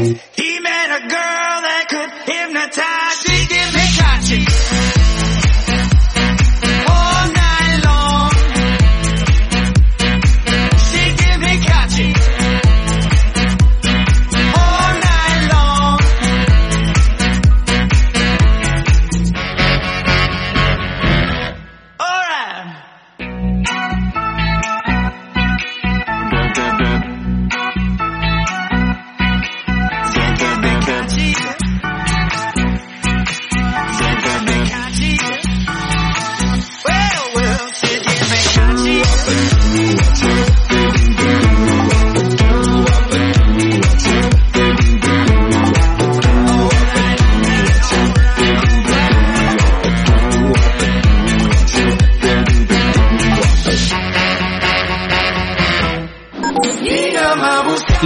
He met a girl that could hypnotize.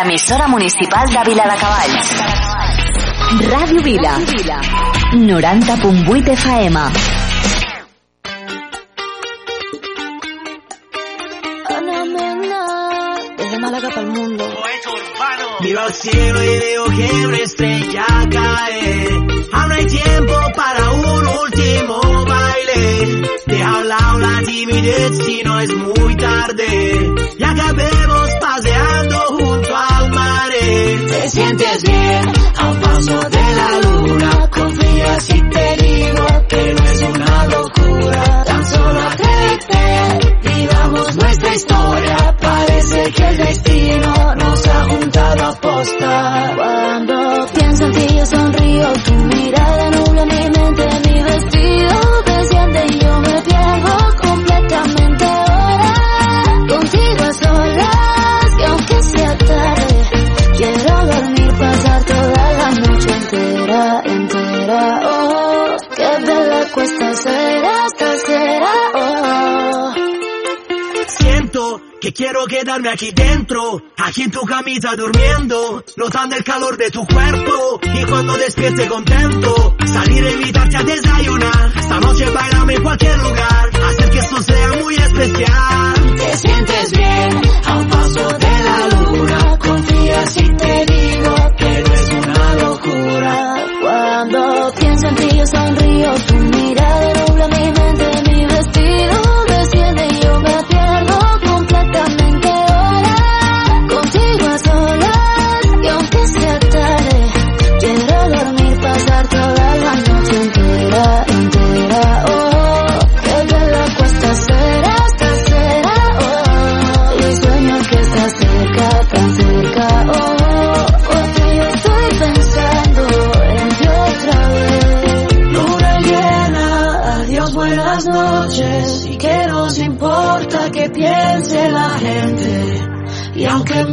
la emissora municipal de Vila de Cavalls. Ràdio Vila. 90.8 FM. Ana Mena, desde Málaga para el mundo. Poeta urbano. Miro al cielo y veo que una estrella cae. Quiero quedarme aquí dentro, aquí en tu camisa durmiendo, notando el calor de tu cuerpo y cuando despierte contento, salir a invitarte a desayunar, esta noche bailame en cualquier lugar, hacer que esto sea muy especial. Te sientes bien a un paso de la luna, confía si te digo que no es una locura. Cuando pienso en ti yo sonrío, tu mirada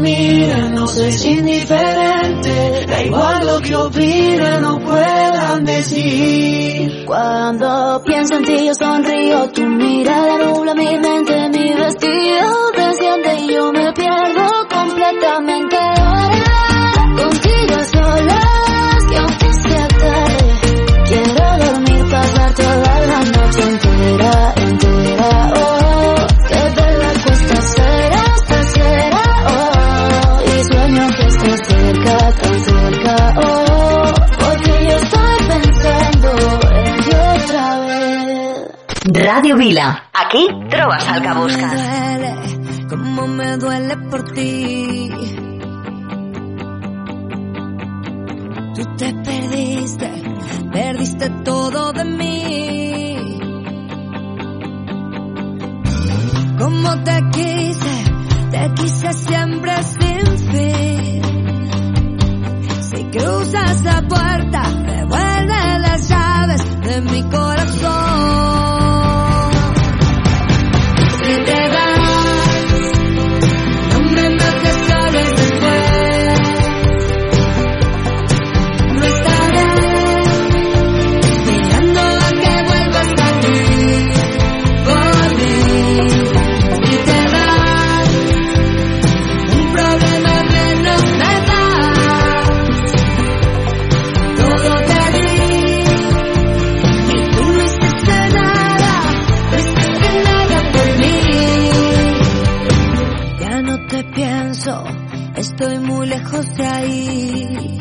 miren, nos es indiferente. Da igual lo que opinen o puedan decir. Cuando pienso en ti yo sonrío, tu mirada nubla mi mente, mi vestido desciende y yo me pierdo completamente ahora. Contigo a solas, que quiero dormir, pasar toda la noche entera. Ràdio Vila. Aquí trobes el que duele, como me duele por ti. Tú te perdiste, perdiste todo de mí. Como te quise, te quise siempre sin fin. Si cruzas la puerta, devuelve las llaves de mi corazón. you. ever de ahí.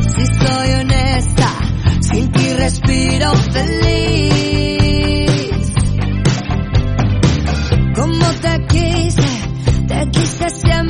Si soy honesta, sin ti respiro feliz. Como te quise, te quise siempre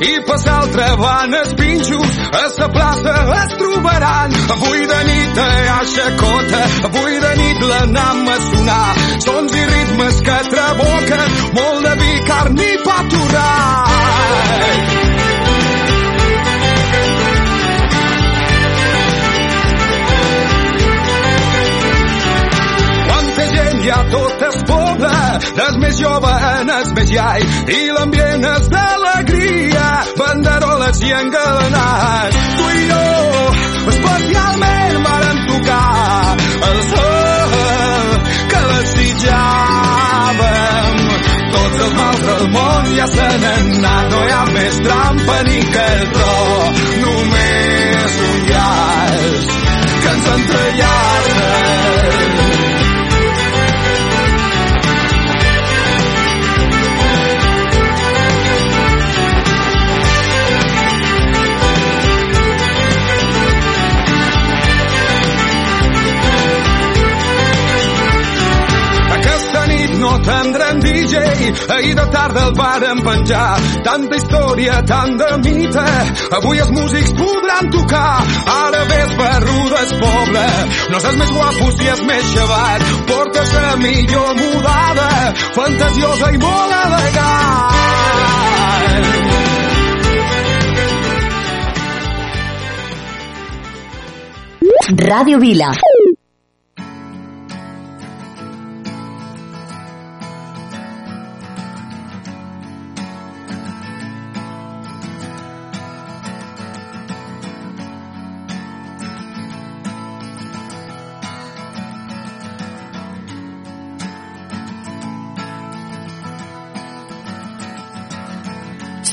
I pas altra van els pinxos. A la plaça es trobaran. Avui de nit a Xacota avui de nit l'anam a sonar. Sons i ritmes que traboquen molt de vi, carn i pa hi ha tot el poble, des més jove en el més iai, i l'ambient és d'alegria, banderoles i engalanats. Tu i jo, especialment, varen tocar el sol que desitjàvem. Tots els mals del món ja se n'han anat, no hi ha més trampa ni que el tro, només un llaç que ens entrellaça. no tindrem DJ. Ahir de tarda el varen penjar. Tanta història, tant de mite. Avui els músics podran tocar. Ara ves barruda es poble. No saps més guapo si és més xavat. Portes la millor mudada. Fantasiosa i molt elegant. Ràdio Vila.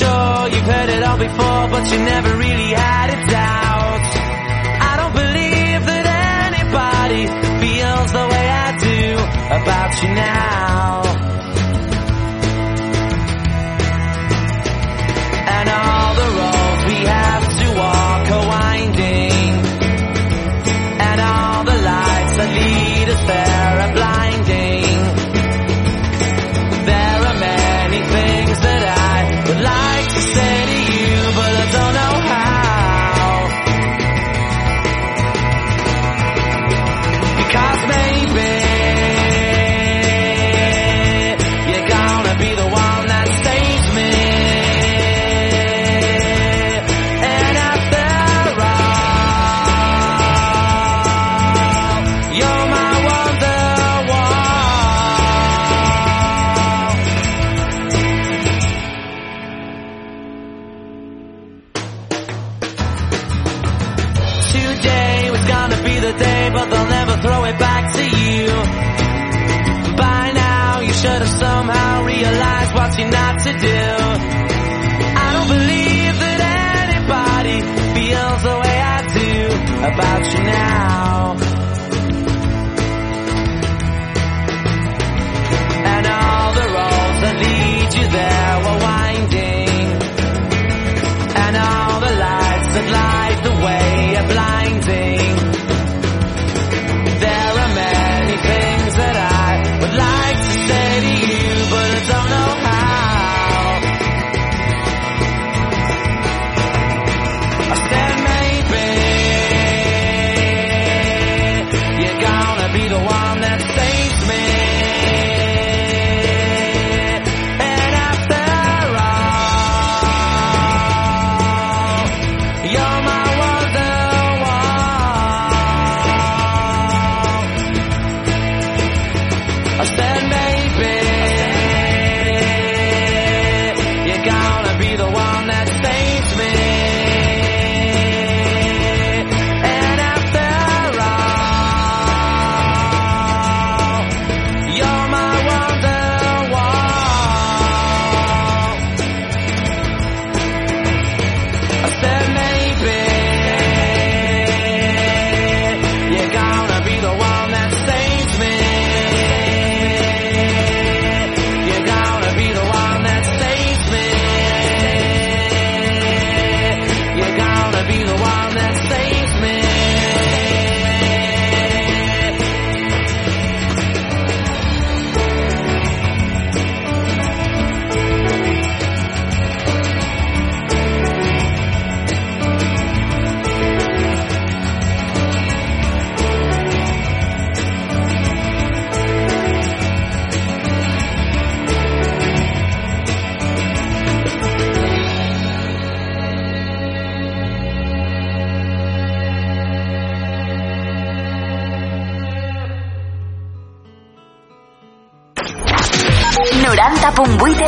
Sure you've heard it all before, but you never really had it out. I don't believe that anybody feels the way I do about you now. You're not to do. I don't believe that anybody feels the way I do about you now.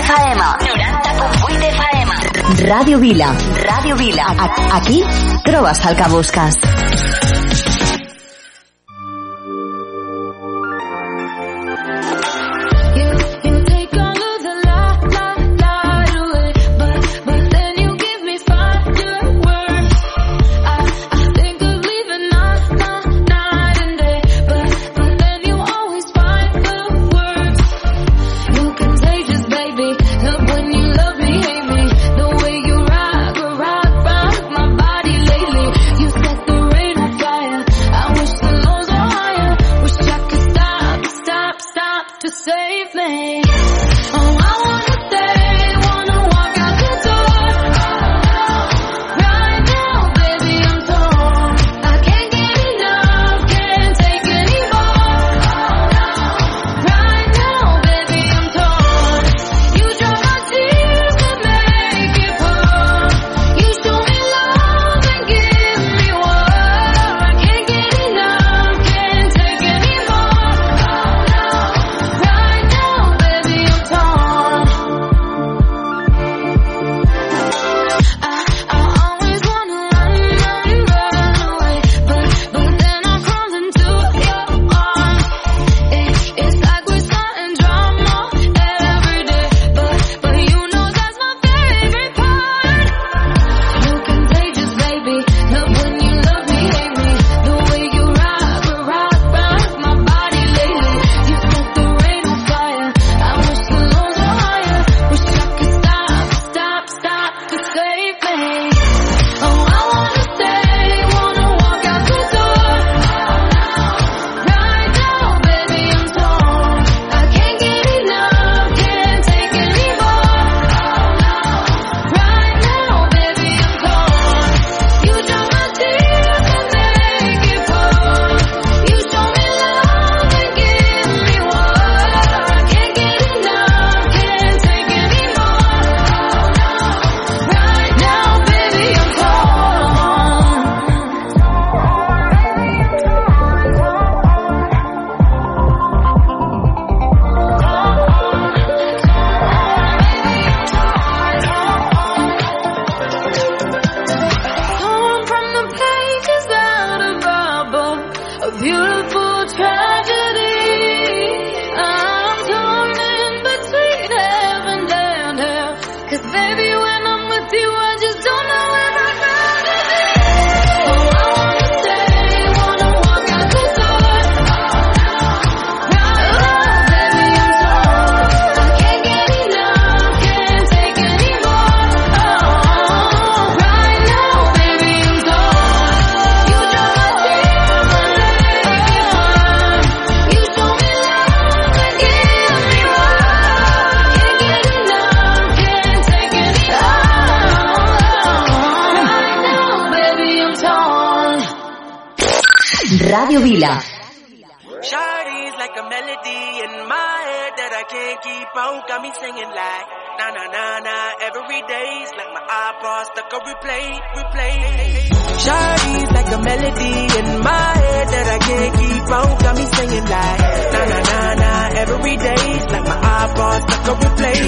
FM. 90.8 FM. Ràdio Vila. Ràdio Vila. Aquí trobes el que busques. Na na na na every day's like my iPod stuck on replay, replay. Shawty's like a melody in my head that I can't keep out. Got me singing like na na na na every day's like my iPod stuck on replay,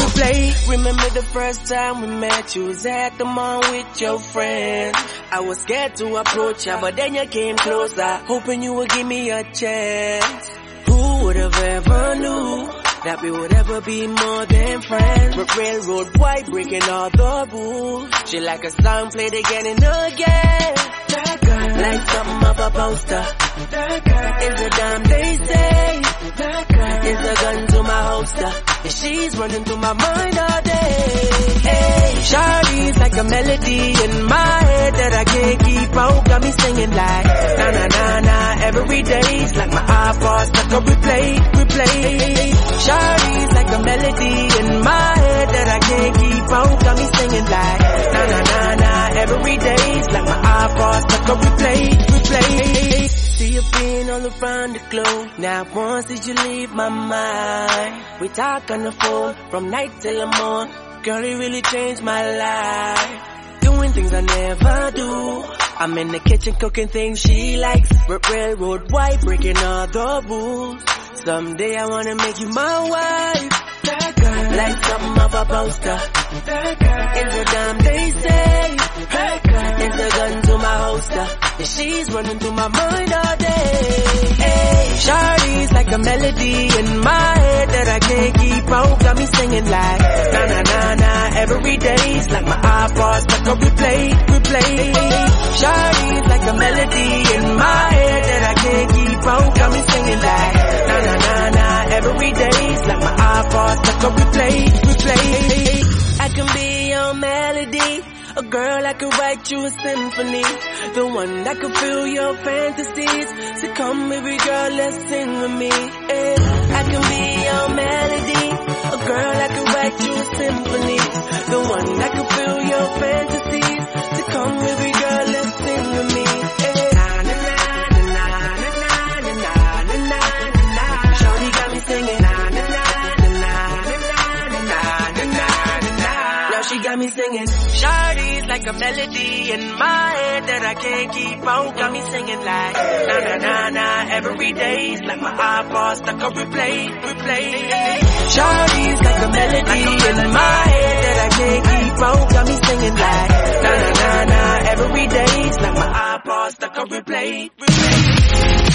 replay. Remember the first time we met? You was at the mall with your friends. I was scared to approach ya, but then you came closer, hoping you would give me a chance. Who would have ever knew that we would ever be more than friends? But railroad white breaking all the rules. She like a song played again and again. That girl, like something of a poster. That girl is a damn they say. That girl is a gun to my holster. And she's running through my mind all day. Shawty's like a melody in my head that I can't keep out. Got me singing like na na na na every day's like my iPod stuck on replay, replay. Shawty's like a melody in my head that I can't keep out. Got me singing like na na na na every day's like my iPod stuck on replay, replay. See you being all around the globe. Now once did you leave my mind? We talk on the phone from night till the morning. Girl, it really changed my life. Doing things I never do. I'm in the kitchen cooking things she likes. Railroad white, breaking all the rules. Someday I wanna make you my wife. Like something of a poster. Is a damn they say. Is a gun to my holster. And she's running through my mind all day. Hey, Shawty's like a melody in my head that I can't keep out. Got me singing like na na na na every day's like my iPod stuck on replay, replay. Shawty's like a melody in my head that I can't keep out. Got me singing like Girl, I could write you a symphony. The one that could fill your fantasies. So come, every girl, let's sing with me. Yeah. I can be your melody. A girl, I could write you a symphony. The one that could fill your fantasies. So come, every girl, let's sing with me. She got me singing, Shardy like a melody in my head that I can't keep out. Got me singing like na na na na every day's like my iPod stuck on replay, replay. Shawty's like a melody in my head that I can't keep out. Got me singing like na na na na every day's like my iPod stuck on replay, replay.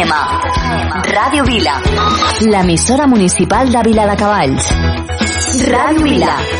FM. Ràdio Vila. L'emissora municipal de Vila de Cavalls. Ràdio Vila.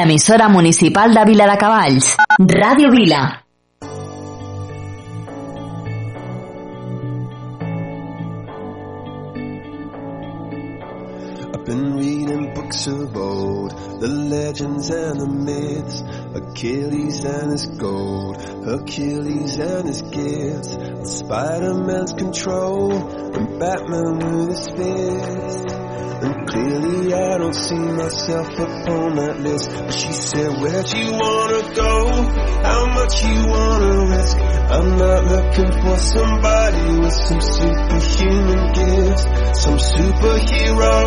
l'emissora municipal de Vila de Cavalls, Ràdio Vila. Been reading books of old, the legends and the myths, Achilles and his gold, achilles and his gifts, Spider-Man's control, and Batman with his fist. And clearly I don't see myself upon that list. But she said, where'd you wanna go? How much you wanna risk? I'm not looking for somebody with some superhuman gifts Some superhero,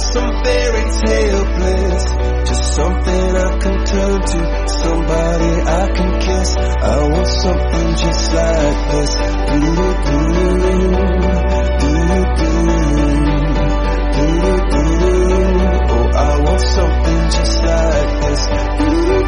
some fairy tale bliss. Just something I can turn to, somebody I can kiss. I want something just like this. something just like this.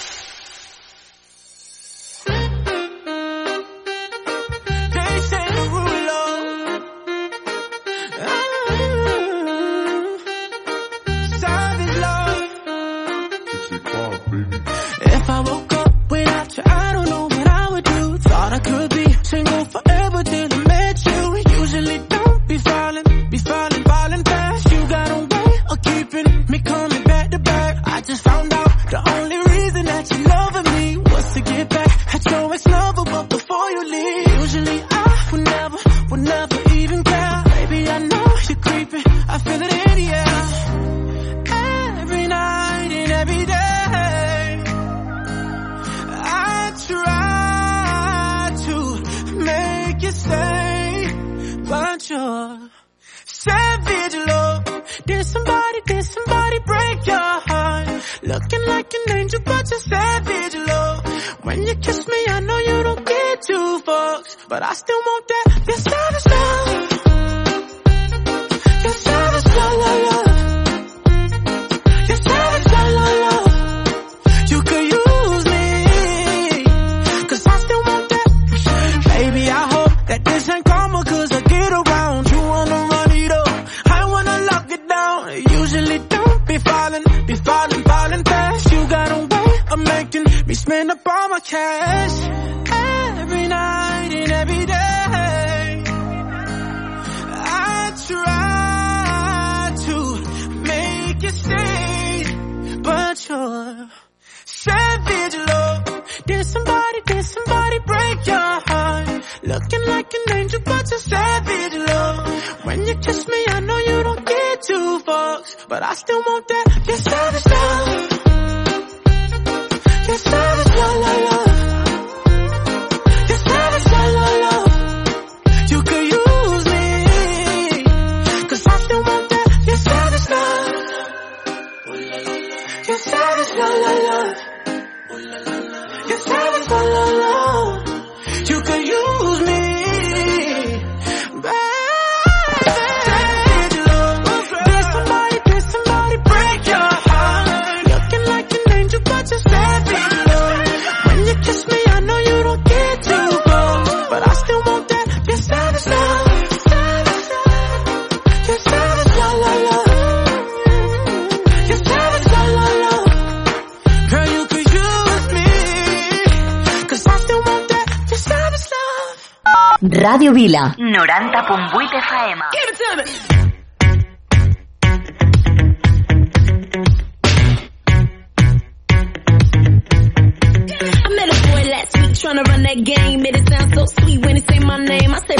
looking like an angel, but you're savage, love. When you kiss me, I know you don't get two fucks, but I still want that, that savage love. cash every night and every day. I try to make it stay, but you're savage love. Did somebody, did somebody break your heart? Looking like an angel, but you're savage love. When you kiss me, I know you don't get two fucks, but I still want that, that savage love. Radio Vila. 90.8 FM. I met a boy last week trying to run that game. It sound so sweet when he said my name. I said,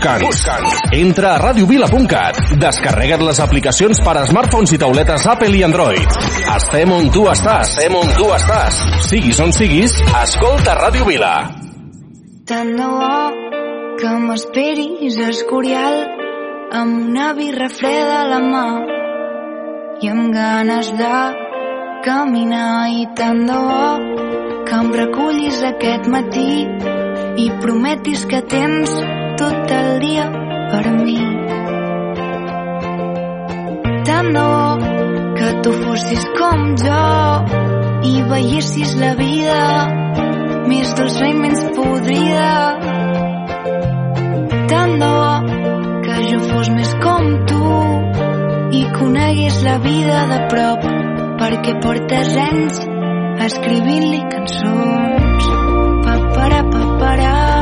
Busca'ns. Busca'ns. Entra a radiovila.cat. Descarrega't les aplicacions per a smartphones i tauletes Apple i Android. Estem on tu estàs. Estem on tu estàs. Siguis on siguis, escolta Ràdio Vila. Tant de bo que m'esperis a Escorial amb una birra freda a la mà i amb ganes de caminar i tant de bo que em recullis aquest matí i prometis que tens tot el dia per mi. Tant de bo que tu fossis com jo i veiessis la vida més dolça i menys podrida. Tant de bo que jo fos més com tu i conegués la vida de prop perquè portes anys escrivint-li cançons. Papara, papara, papara,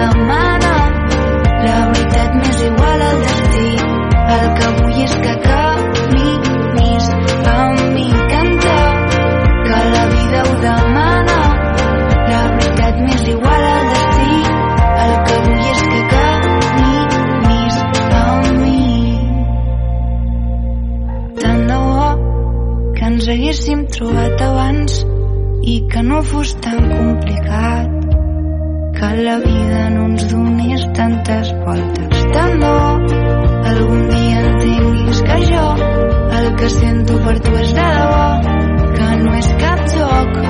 demana, la veritat m'és igual al destí, el que vull és que caminis amb mi. Canta, que la vida ho demana, la veritat m'és igual al destí, el que vull és que caminis amb mi. Tant de bo que ens haguéssim trobat abans i que no fos tan complicat la vida no ens donés tantes voltes. Tant bo algun dia entenguis que jo el que sento per tu és de debò, que no és cap joc,